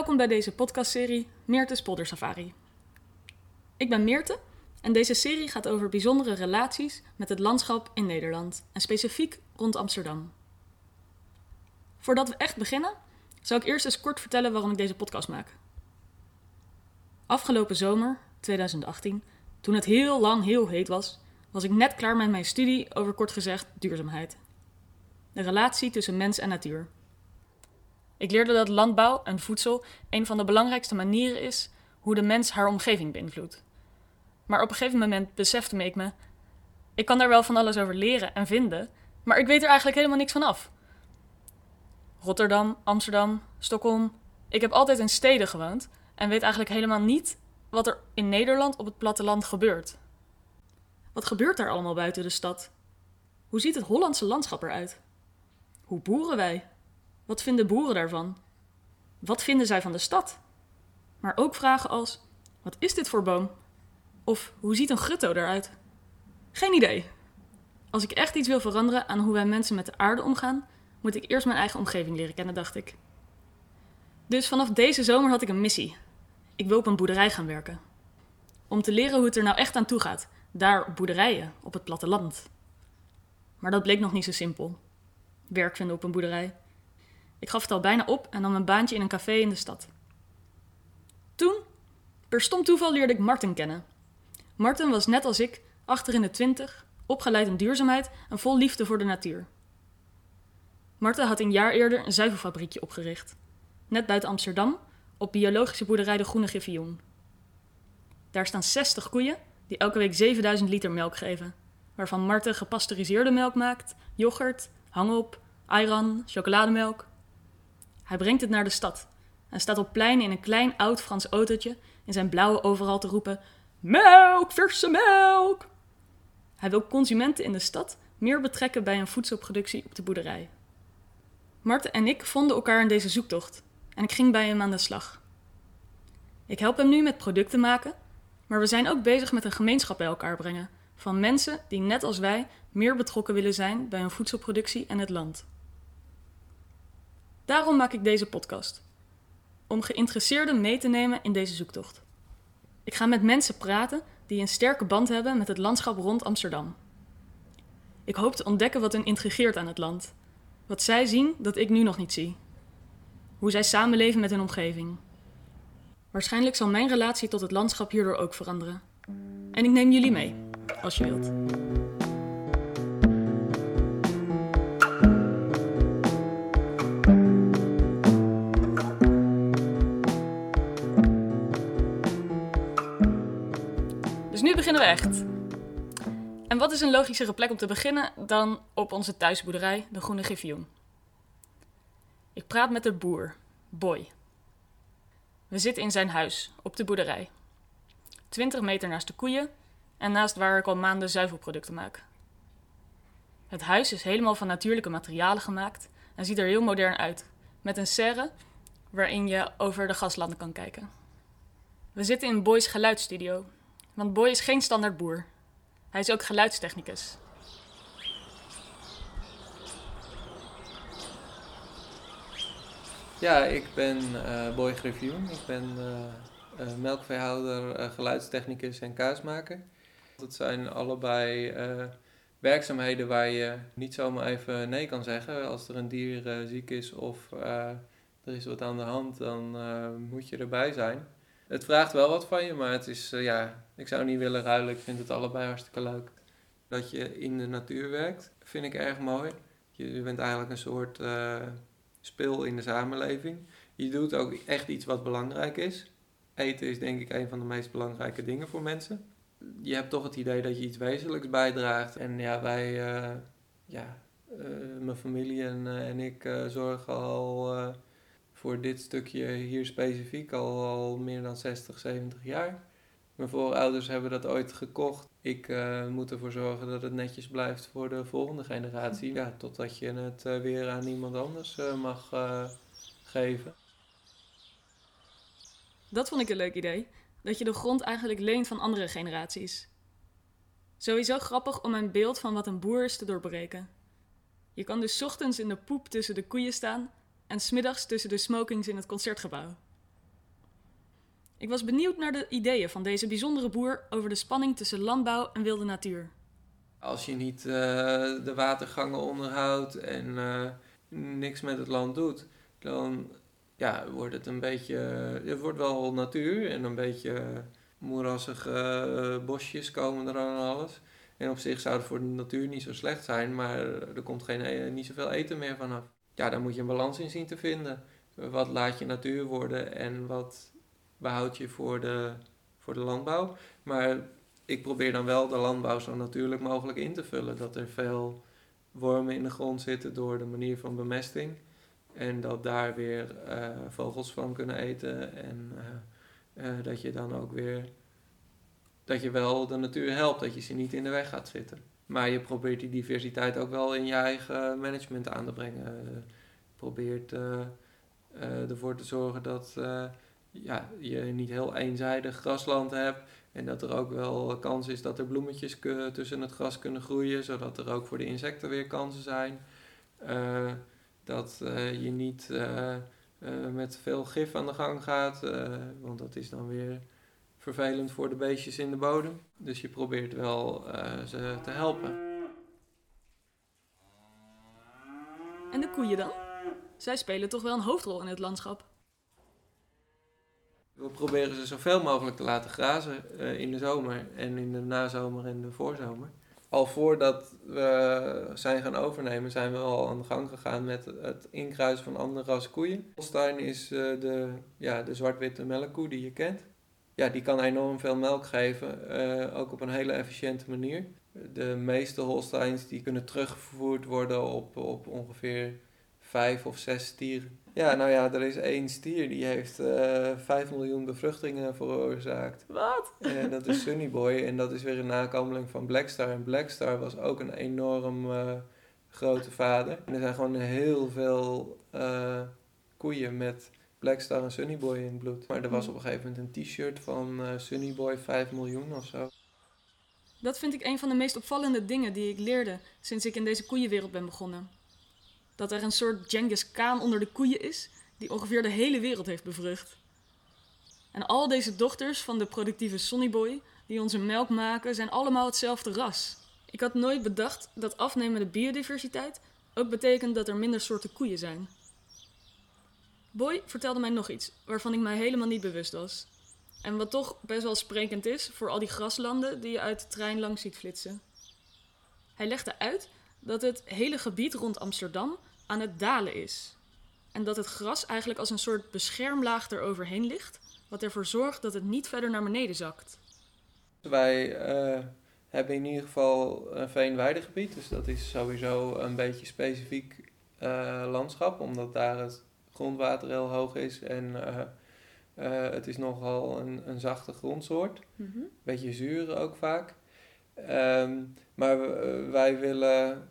Welkom bij deze podcastserie Meerte's Polder Safari. Ik ben Meerte en deze serie gaat over bijzondere relaties met het landschap in Nederland en specifiek rond Amsterdam. Voordat we echt beginnen, zou ik eerst eens kort vertellen waarom ik deze podcast maak. Afgelopen zomer, 2018, toen het heel lang heel heet was, was ik net klaar met mijn studie over kort gezegd duurzaamheid. De relatie tussen mens en natuur. Ik leerde dat landbouw en voedsel een van de belangrijkste manieren is hoe de mens haar omgeving beïnvloedt. Maar op een gegeven moment besefte ik me: ik kan daar wel van alles over leren en vinden, maar ik weet er eigenlijk helemaal niks van af. Rotterdam, Amsterdam, Stockholm. Ik heb altijd in steden gewoond en weet eigenlijk helemaal niet wat er in Nederland op het platteland gebeurt. Wat gebeurt daar allemaal buiten de stad? Hoe ziet het Hollandse landschap eruit? Hoe boeren wij? Wat vinden boeren daarvan? Wat vinden zij van de stad? Maar ook vragen als: wat is dit voor boom? Of hoe ziet een grutto eruit? Geen idee. Als ik echt iets wil veranderen aan hoe wij mensen met de aarde omgaan, moet ik eerst mijn eigen omgeving leren kennen, dacht ik. Dus vanaf deze zomer had ik een missie. Ik wil op een boerderij gaan werken. Om te leren hoe het er nou echt aan toe gaat, daar boerderijen, op het platteland. Maar dat bleek nog niet zo simpel. Werk vinden op een boerderij. Ik gaf het al bijna op en nam een baantje in een café in de stad. Toen, per stom toeval, leerde ik Martin kennen. Martin was net als ik, achter in de twintig, opgeleid in duurzaamheid en vol liefde voor de natuur. Marten had een jaar eerder een zuivelfabriekje opgericht, net buiten Amsterdam, op biologische boerderij de Groene Griffioen. Daar staan 60 koeien die elke week 7000 liter melk geven, waarvan Marten gepasteuriseerde melk maakt, yoghurt, hangop, ayran, chocolademelk. Hij brengt het naar de stad en staat op plein in een klein oud Frans autootje in zijn blauwe overal te roepen: Melk, verse melk! Hij wil consumenten in de stad meer betrekken bij een voedselproductie op de boerderij. Marten en ik vonden elkaar in deze zoektocht en ik ging bij hem aan de slag. Ik help hem nu met producten maken, maar we zijn ook bezig met een gemeenschap bij elkaar brengen van mensen die net als wij meer betrokken willen zijn bij hun voedselproductie en het land. Daarom maak ik deze podcast. Om geïnteresseerden mee te nemen in deze zoektocht. Ik ga met mensen praten die een sterke band hebben met het landschap rond Amsterdam. Ik hoop te ontdekken wat hen intrigeert aan het land wat zij zien dat ik nu nog niet zie. Hoe zij samenleven met hun omgeving. Waarschijnlijk zal mijn relatie tot het landschap hierdoor ook veranderen. En ik neem jullie mee, als je wilt. Nu beginnen we echt. En wat is een logischere plek om te beginnen dan op onze thuisboerderij, de Groene Griffioen? Ik praat met de boer, Boy. We zitten in zijn huis, op de boerderij. 20 meter naast de koeien en naast waar ik al maanden zuivelproducten maak. Het huis is helemaal van natuurlijke materialen gemaakt en ziet er heel modern uit, met een serre waarin je over de gaslanden kan kijken. We zitten in Boy's geluidsstudio, want Boy is geen standaard boer. Hij is ook geluidstechnicus. Ja, ik ben uh, Boy Griffioen. Ik ben uh, uh, melkveehouder, geluidstechnicus en kaasmaker. Dat zijn allebei werkzaamheden waar je niet zomaar even nee kan zeggen. Als er een dier ziek is of er is wat aan de hand, dan moet je erbij zijn. Het vraagt wel wat van je, maar het is, ja, ik zou niet willen ruilen. Ik vind het allebei hartstikke leuk. Dat je in de natuur werkt, vind ik erg mooi. Je bent eigenlijk een soort uh, speel in de samenleving. Je doet ook echt iets wat belangrijk is. Eten is denk ik een van de meest belangrijke dingen voor mensen. Je hebt toch het idee dat je iets wezenlijks bijdraagt. En ja, wij, uh, ja, mijn familie en, en ik zorgen al voor dit stukje hier specifiek al, meer dan 60, 70 jaar. Mijn voorouders hebben dat ooit gekocht. Ik uh, moet ervoor zorgen dat het netjes blijft voor de volgende generatie. Ja, totdat je het uh, weer aan iemand anders uh, mag geven. Dat vond ik een leuk idee. Dat je de grond eigenlijk leent van andere generaties. Sowieso grappig om een beeld van wat een boer is te doorbreken. Je kan dus ochtends in de poep tussen de koeien staan en smiddags tussen de smokings in het concertgebouw. Ik was benieuwd naar de ideeën van deze bijzondere boer over de spanning tussen landbouw en wilde natuur. Als je niet uh, de watergangen onderhoudt en uh, niks met het land doet, dan ja, wordt het een beetje. Het wordt wel natuur en een beetje moerassige uh, bosjes komen er aan alles. En op zich zou het voor de natuur niet zo slecht zijn, maar er komt geen, niet zoveel eten meer vanaf. Ja, daar moet je een balans in zien te vinden. Wat laat je natuur worden en wat behoud je voor de, voor de landbouw. Maar ik probeer dan wel de landbouw zo natuurlijk mogelijk in te vullen. Dat er veel wormen in de grond zitten door de manier van bemesting. En dat daar weer uh, vogels van kunnen eten. En uh, uh, dat je dan ook weer. Dat je wel de natuur helpt, dat je ze niet in de weg gaat zitten. Maar je probeert die diversiteit ook wel in je eigen management aan te brengen. Je probeert ervoor te zorgen dat ja, je niet heel eenzijdig grasland hebt. En dat er ook wel kans is dat er bloemetjes tussen het gras kunnen groeien, zodat er ook voor de insecten weer kansen zijn. Dat je niet met veel gif aan de gang gaat, want dat is dan weer vervelend voor de beestjes in de bodem. Dus je probeert wel ze te helpen. En de koeien dan? Zij spelen toch wel een hoofdrol in het landschap? We proberen ze zoveel mogelijk te laten grazen uh, in de zomer en in de nazomer en de voorzomer. Al voordat we zijn gaan overnemen, zijn we al aan de gang gegaan met het inkruisen van andere ras koeien. Holstein is uh, de, ja, de zwart-witte melkkoe die je kent. Ja, die kan enorm veel melk geven, uh, ook op een hele efficiënte manier. De meeste Holsteins die kunnen teruggevoerd worden op, op ongeveer vijf of zes stieren. Ja, nou ja, er is één stier die heeft uh, 5 miljoen bevruchtingen veroorzaakt. Wat? En dat is Sunny Boy en dat is weer een nakomeling van Blackstar. En Blackstar was ook een enorm uh, grote vader. En er zijn gewoon heel veel uh, koeien met Blackstar en Sunny Boy in het bloed. Maar er was op een gegeven moment een t-shirt van uh, Sunny Boy 5 miljoen of zo. Dat vind ik een van de meest opvallende dingen die ik leerde sinds ik in deze koeienwereld ben begonnen dat er een soort Genghis Khan onder de koeien is, die ongeveer de hele wereld heeft bevrucht. En al deze dochters van de productieve Sonnyboy, die onze melk maken, zijn allemaal hetzelfde ras. Ik had nooit bedacht dat afnemende biodiversiteit ook betekent dat er minder soorten koeien zijn. Boy vertelde mij nog iets waarvan ik mij helemaal niet bewust was. En wat toch best wel sprekend is voor al die graslanden die je uit de trein langs ziet flitsen. Hij legde uit dat het hele gebied rond Amsterdam aan het dalen is. En dat het gras eigenlijk als een soort beschermlaag eroverheen ligt, wat ervoor zorgt dat het niet verder naar beneden zakt. Wij uh, hebben in ieder geval een veenweidegebied, dus dat is sowieso een beetje specifiek uh, landschap, omdat daar het grondwater heel hoog is en uh, het is nogal een, een zachte grondsoort. Mm -hmm. Beetje zuur ook vaak. Um, maar wij willen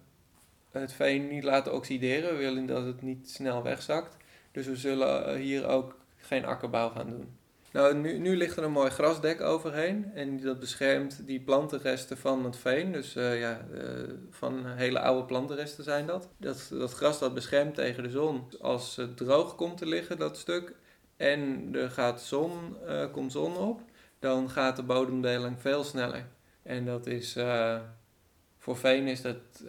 het veen niet laten oxideren. We willen dat het niet snel wegzakt. Dus we zullen hier ook geen akkerbouw gaan doen. Nou, nu, ligt er een mooi grasdek overheen. En dat beschermt die plantenresten van het veen. Dus uh, ja, uh, van hele oude plantenresten zijn dat. dat. Dat gras dat beschermt tegen de zon. Als het droog komt te liggen, dat stuk, en er gaat zon, uh, komt zon op, dan gaat de bodemdeling veel sneller. En dat is, voor veen is dat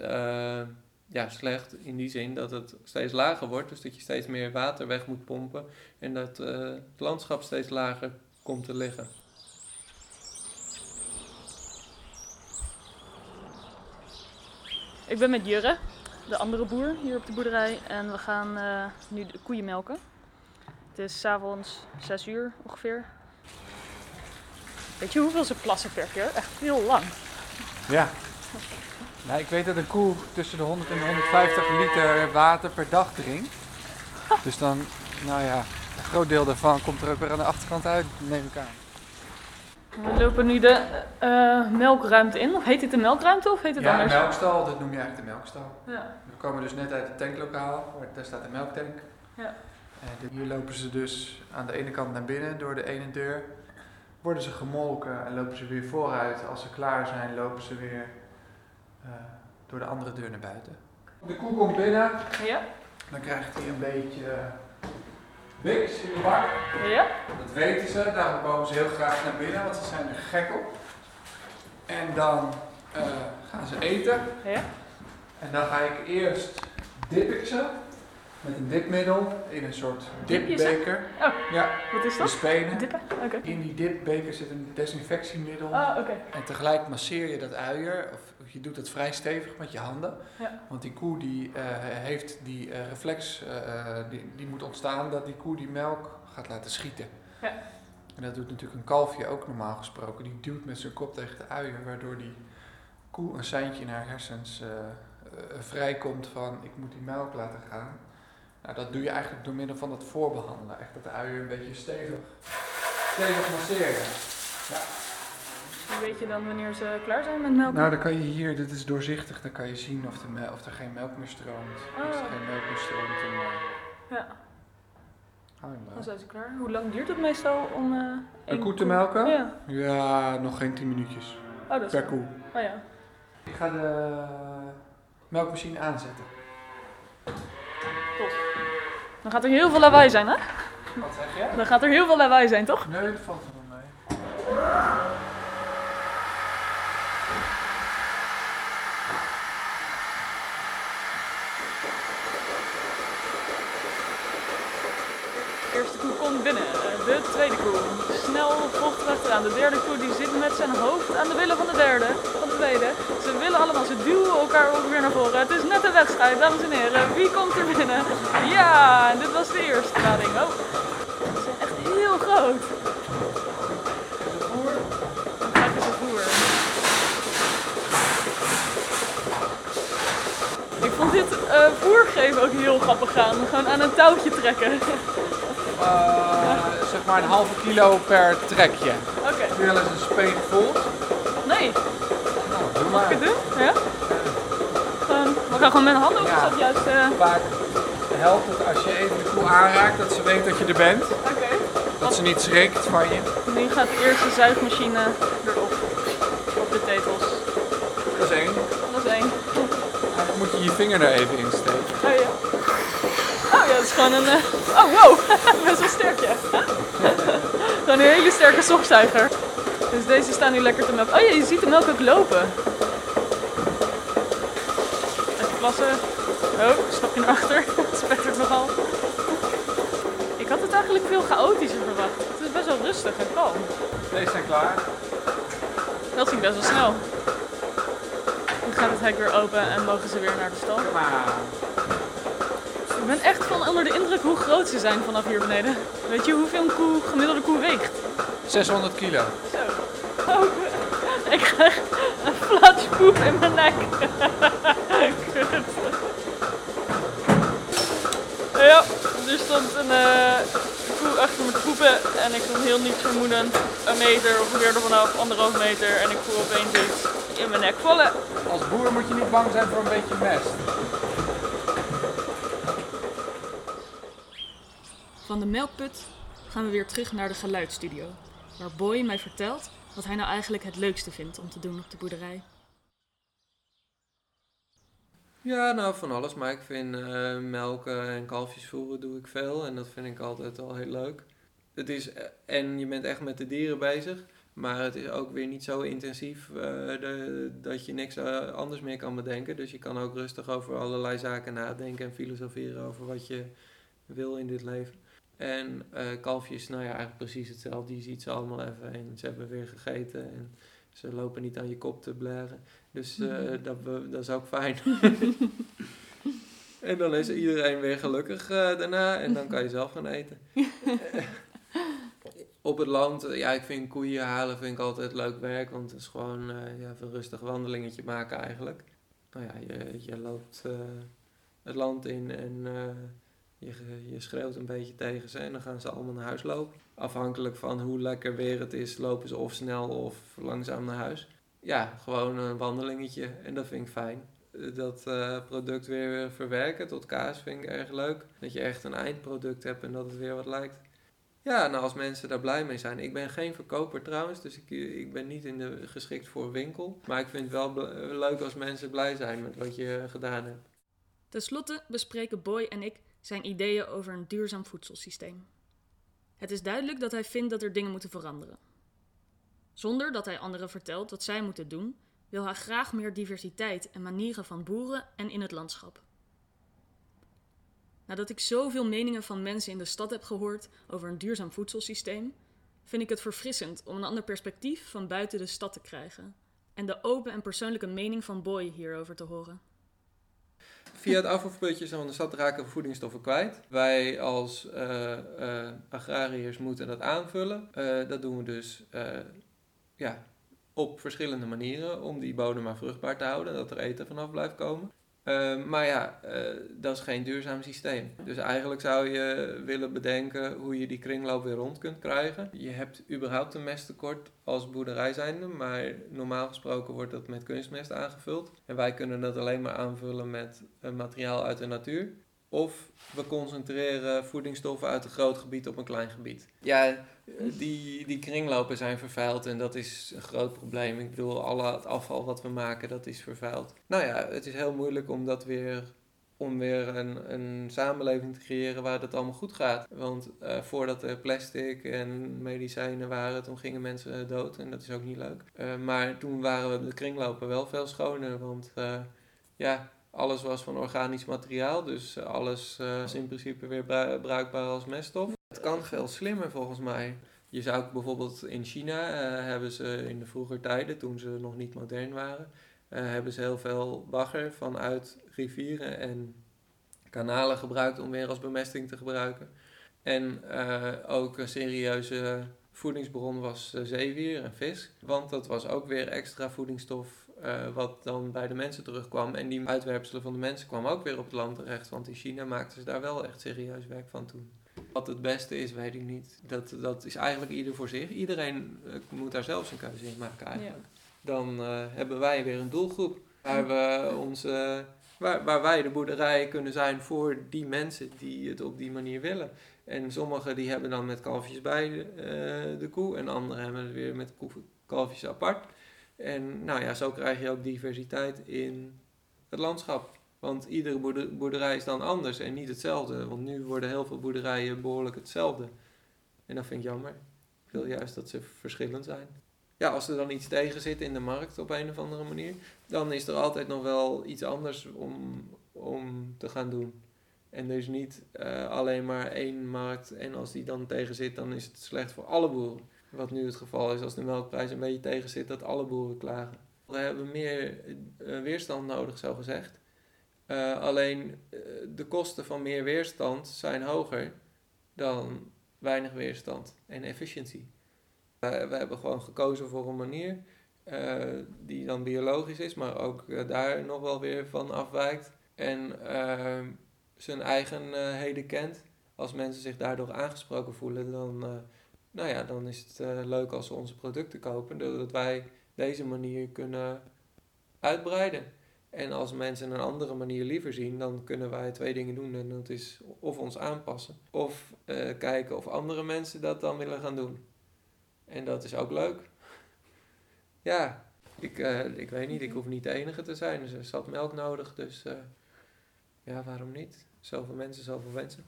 ja, slecht in die zin dat het steeds lager wordt. Dus dat je steeds meer water weg moet pompen en dat uh, het landschap steeds lager komt te liggen. Ik ben met Jurre, de andere boer hier op de boerderij. En we gaan uh, nu de koeien melken. Het is s'avonds 6 uur ongeveer. Weet je hoeveel ze plassen per keer? Echt heel lang. Ja, nou, ik weet dat een koe tussen de 100 en de 150 liter water per dag drinkt. Dus dan, nou ja, een groot deel daarvan komt er ook weer aan de achterkant uit, neem ik aan. We lopen nu de uh, melkruimte in. Of heet dit de melkruimte of heet het ja, anders? Ja, de melkstal, dat noem je eigenlijk de melkstal. Ja. We komen dus net uit het tanklokaal, waar daar staat de melktank. Ja. En hier lopen ze dus aan de ene kant naar binnen door de ene deur. Worden ze gemolken en lopen ze weer vooruit. Als ze klaar zijn, lopen ze weer uh, door de andere deur naar buiten. De koe komt binnen. Ja. Dan krijgt hij een beetje Wix in de bak. Ja? Dat weten ze, daarom komen ze heel graag naar binnen, want ze zijn er gek op. En dan eh, gaan ze eten. Ja? En dan ga ik eerst dip ik ze met een dipmiddel in een soort dipbeker. Oh. Ja, Wat is de dat? spenen. Dippen? Oké. In die dipbeker zit een desinfectiemiddel. Ah, oké. En tegelijk masseer je dat uier, of je doet het vrij stevig met je handen. Ja. Want die koe die, eh, heeft die eh, reflex, eh, die, die moet ontstaan dat die koe die melk gaat laten schieten. Ja. En dat doet natuurlijk een kalfje ook normaal gesproken. Die duwt met zijn kop tegen de uier, waardoor die koe een seintje in haar hersens vrijkomt van ik moet die melk laten gaan. Nou, dat doe je eigenlijk door middel van het voorbehandelen. Echt dat de uier een beetje stevig, stevig masseren. Hoe weet je dan wanneer ze klaar zijn met melken? Nou, dan kan je hier, dit is doorzichtig, dan kan je zien of, de of er geen melk meer stroomt. Als er Oh. geen melk meer stroomt, dan uh, Ja. hem Dan zijn ze klaar. Hoe lang duurt het meestal om eh Een koe te melken? Ja. Ja, nog geen 10 minuutjes. Oh, dat is Per koe. Oh ja. Ik ga de melkmachine aanzetten. Dan gaat er heel veel lawaai zijn, hè? Wat zeg je? Dan gaat er heel veel lawaai zijn, toch? Nee, dat valt er wel mee. Eerste koe komt binnen. Eh, De tweede koe. Snel volgt erachteraan. De derde koe die zit met zijn hoofd aan de willen van de derde. Van de tweede. Ze willen allemaal, ze duwen elkaar weer naar voren. Het is net een wedstrijd, dames en heren. Wie komt er binnen? Ja, dit was de eerste lading. Oh, ze zijn echt heel groot. Ik vond dit eh voergeven ook heel grappig gaan. Gewoon aan een touwtje trekken. Eh, zeg maar een halve kilo per trekje. Oké. Heb je wel eens een speen gevoeld? Nee, Nou, doe mag ik maar. het doen? Ja? Gewoon, we gaan gewoon met de handen op, Ja. is dat juist... eh, Vaak helpt het als je even de koe aanraakt, dat ze weet dat je er bent. Oké. Dat ze niet schrikt van je. Nu gaat de eerste zuigmachine erop. Op de tetels. Dat is één. Dat is één. Eigenlijk moet je je vinger er even in steken. Oh ja. Dat is gewoon een... eh, Oh wow, best wel sterk ja. gewoon een hele sterke stofzuiger. Dus deze staan nu lekker te melken. Oh ja, je ziet de melk ook lopen. Even plassen. Oh, stapje naar achter. Het spettert nogal. Ik had het eigenlijk veel chaotischer verwacht. Het is best wel rustig en kalm. Deze zijn klaar. Dat ging best wel snel. Nu gaat het hek weer open en mogen ze weer naar de stal. Ik ben echt van onder de indruk hoe groot ze zijn vanaf hier beneden. Weet je hoeveel een koe, gemiddelde koe weegt? 600 kilo. Zo. Oh, ik krijg een flats poep in mijn nek. Kut. Ja, er stond een eh, koe achter me te poepen en ik stond heel niets vermoedend een meter ongeveer er vanaf, anderhalf meter en ik voel opeens iets in mijn nek vallen. Als boer moet je niet bang zijn voor een beetje mest. Van de melkput gaan we weer terug naar de geluidsstudio, waar Boy mij vertelt wat hij nou eigenlijk het leukste vindt om te doen op de boerderij. Ja, nou van alles. Maar ik vind eh, melken en kalfjes voeren doe ik veel. En dat vind ik altijd wel heel leuk. Het is, eh, en je bent echt met de dieren bezig. Maar het is ook weer niet zo intensief eh, dat je niks anders meer kan bedenken. Dus je kan ook rustig over allerlei zaken nadenken en filosoferen over wat je wil in dit leven. En eh, kalfjes, nou ja, eigenlijk precies hetzelfde. Je ziet ze allemaal even en ze hebben weer gegeten. En ze lopen niet aan je kop te blaren. Dus eh, Mhm. dat, we- dat is ook fijn. en dan is iedereen weer gelukkig eh, daarna en dan kan je zelf gaan eten. Op het land, ja, ik vind koeien halen vind ik altijd leuk werk, want het is gewoon ja, even een rustig wandelingetje maken eigenlijk. Nou ja, je, je loopt het land in en je, je schreeuwt een beetje tegen ze en dan gaan ze allemaal naar huis lopen. Afhankelijk van hoe lekker weer het is, lopen ze of snel of langzaam naar huis. Ja, gewoon een wandelingetje en dat vind ik fijn. Dat eh, product weer verwerken tot kaas vind ik erg leuk. Dat je echt een eindproduct hebt en dat het weer wat lijkt. Ja, nou als mensen daar blij mee zijn. Ik ben geen verkoper trouwens, dus ik, ik ben niet in de, geschikt voor winkel. Maar ik vind het wel leuk als mensen blij zijn met wat je gedaan hebt. Ten slotte bespreken Boy en ik zijn ideeën over een duurzaam voedselsysteem. Het is duidelijk dat hij vindt dat er dingen moeten veranderen. Zonder dat hij anderen vertelt wat zij moeten doen, wil hij graag meer diversiteit en manieren van boeren en in het landschap. Nadat ik zoveel meningen van mensen in de stad heb gehoord over een duurzaam voedselsysteem, vind ik het verfrissend om een ander perspectief van buiten de stad te krijgen en de open en persoonlijke mening van Boy hierover te horen. Via het afvalputje van de stad raken we voedingsstoffen kwijt. Wij als uh, uh, agrariërs moeten dat aanvullen. Uh, dat doen we dus ja, op verschillende manieren om die bodem maar vruchtbaar te houden, dat er eten vanaf blijft komen. Uh, maar ja, uh, dat is geen duurzaam systeem. Dus eigenlijk zou je willen bedenken hoe je die kringloop weer rond kunt krijgen. Je hebt überhaupt een mesttekort als boerderij zijnde, maar normaal gesproken wordt dat met kunstmest aangevuld. En wij kunnen dat alleen maar aanvullen met materiaal uit de natuur. Of we concentreren voedingsstoffen uit een groot gebied op een klein gebied. Ja, die, die kringlopen zijn vervuild en dat is een groot probleem. Ik bedoel, alle het afval wat we maken, dat is vervuild. Nou ja, het is heel moeilijk om dat weer om weer een, een samenleving te creëren waar dat allemaal goed gaat. Want uh, voordat er plastic en medicijnen waren, toen gingen mensen dood en dat is ook niet leuk. Uh, maar toen waren de kringlopen wel veel schoner, want uh, ja, alles was van organisch materiaal, dus alles is in principe weer bruikbaar als meststof. Het kan veel slimmer volgens mij. Je zou bijvoorbeeld in China uh, hebben ze in de vroeger tijden, toen ze nog niet modern waren, hebben ze heel veel bagger vanuit rivieren en kanalen gebruikt om weer als bemesting te gebruiken. En ook een serieuze voedingsbron was zeewier en vis. Want dat was ook weer extra voedingsstof wat dan bij de mensen terugkwam. En die uitwerpselen van de mensen kwamen ook weer op het land terecht. Want in China maakten ze daar wel echt serieus werk van toen. Wat het beste is, weet ik niet. Dat, dat is eigenlijk ieder voor zich. Iedereen uh, moet daar zelf zijn keuze in maken eigenlijk. Ja. Dan uh, hebben wij weer een doelgroep waar, we onze, waar, waar wij de boerderij kunnen zijn voor die mensen die het op die manier willen. En sommigen die hebben dan met kalfjes bij de, de koe en anderen hebben het weer met koe, kalfjes apart. En nou ja, zo krijg je ook diversiteit in het landschap. Want iedere boerderij is dan anders en niet hetzelfde. Want nu worden heel veel boerderijen behoorlijk hetzelfde. En dat vind ik jammer. Ik wil juist dat ze verschillend zijn. Ja, als er dan iets tegen zit in de markt op een of andere manier, dan is er altijd nog wel iets anders om, om te gaan doen. En is niet uh, alleen maar één markt en als die dan tegen zit, dan is het slecht voor alle boeren. Wat nu het geval is als de melkprijs een beetje tegen zit, dat alle boeren klagen. We hebben meer uh, weerstand nodig, zo gezegd. Uh, alleen uh, de kosten van meer weerstand zijn hoger dan weinig weerstand en efficiëntie. We hebben gewoon gekozen voor een manier die dan biologisch is, maar ook daar nog wel weer van afwijkt. En zijn eigenheden kent. Als mensen zich daardoor aangesproken voelen, dan, nou ja, dan is het leuk als ze onze producten kopen, doordat wij deze manier kunnen uitbreiden. En als mensen een andere manier liever zien, dan kunnen wij twee dingen doen. En dat is of ons aanpassen, of uh, kijken of andere mensen dat dan willen gaan doen. En dat is ook leuk. Ja, ik, uh, ik weet niet, ik hoef niet de enige te zijn. Er zat melk nodig, dus ja, waarom niet? Zoveel mensen, zoveel wensen.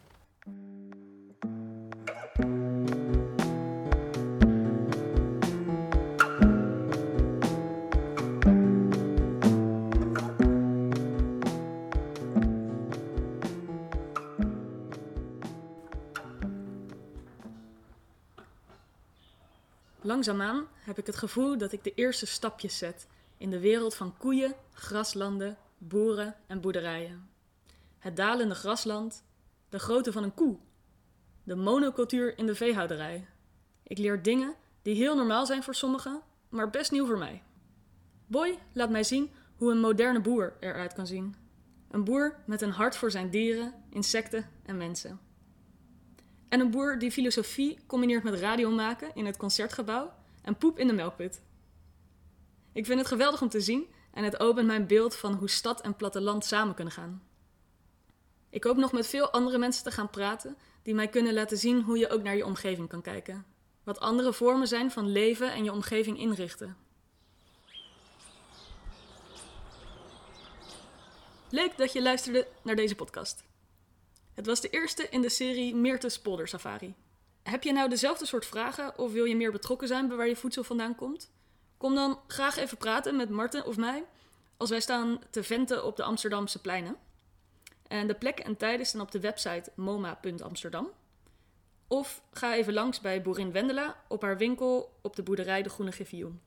Langzaamaan heb ik het gevoel dat ik de eerste stapjes zet in de wereld van koeien, graslanden, boeren en boerderijen. Het dalende grasland, de grootte van een koe, de monocultuur in de veehouderij. Ik leer dingen die heel normaal zijn voor sommigen, maar best nieuw voor mij. Boy laat mij zien hoe een moderne boer eruit kan zien. Een boer met een hart voor zijn dieren, insecten en mensen. En een boer die filosofie combineert met radio maken in het concertgebouw en poep in de melkput. Ik vind het geweldig om te zien en het opent mijn beeld van hoe stad en platteland samen kunnen gaan. Ik hoop nog met veel andere mensen te gaan praten die mij kunnen laten zien hoe je ook naar je omgeving kan kijken. Wat andere vormen zijn van leven en je omgeving inrichten. Leuk dat je luisterde naar deze podcast. Het was de eerste in de serie Meertes Polder Safari. Heb je nou dezelfde soort vragen of wil je meer betrokken zijn bij waar je voedsel vandaan komt? Kom dan graag even praten met Marten of mij als wij staan te venten op de Amsterdamse pleinen. En de plekken en tijden staan op de website moma.amsterdam. Of ga even langs bij boerin Wendela op haar winkel op de boerderij De Groene Griffioen.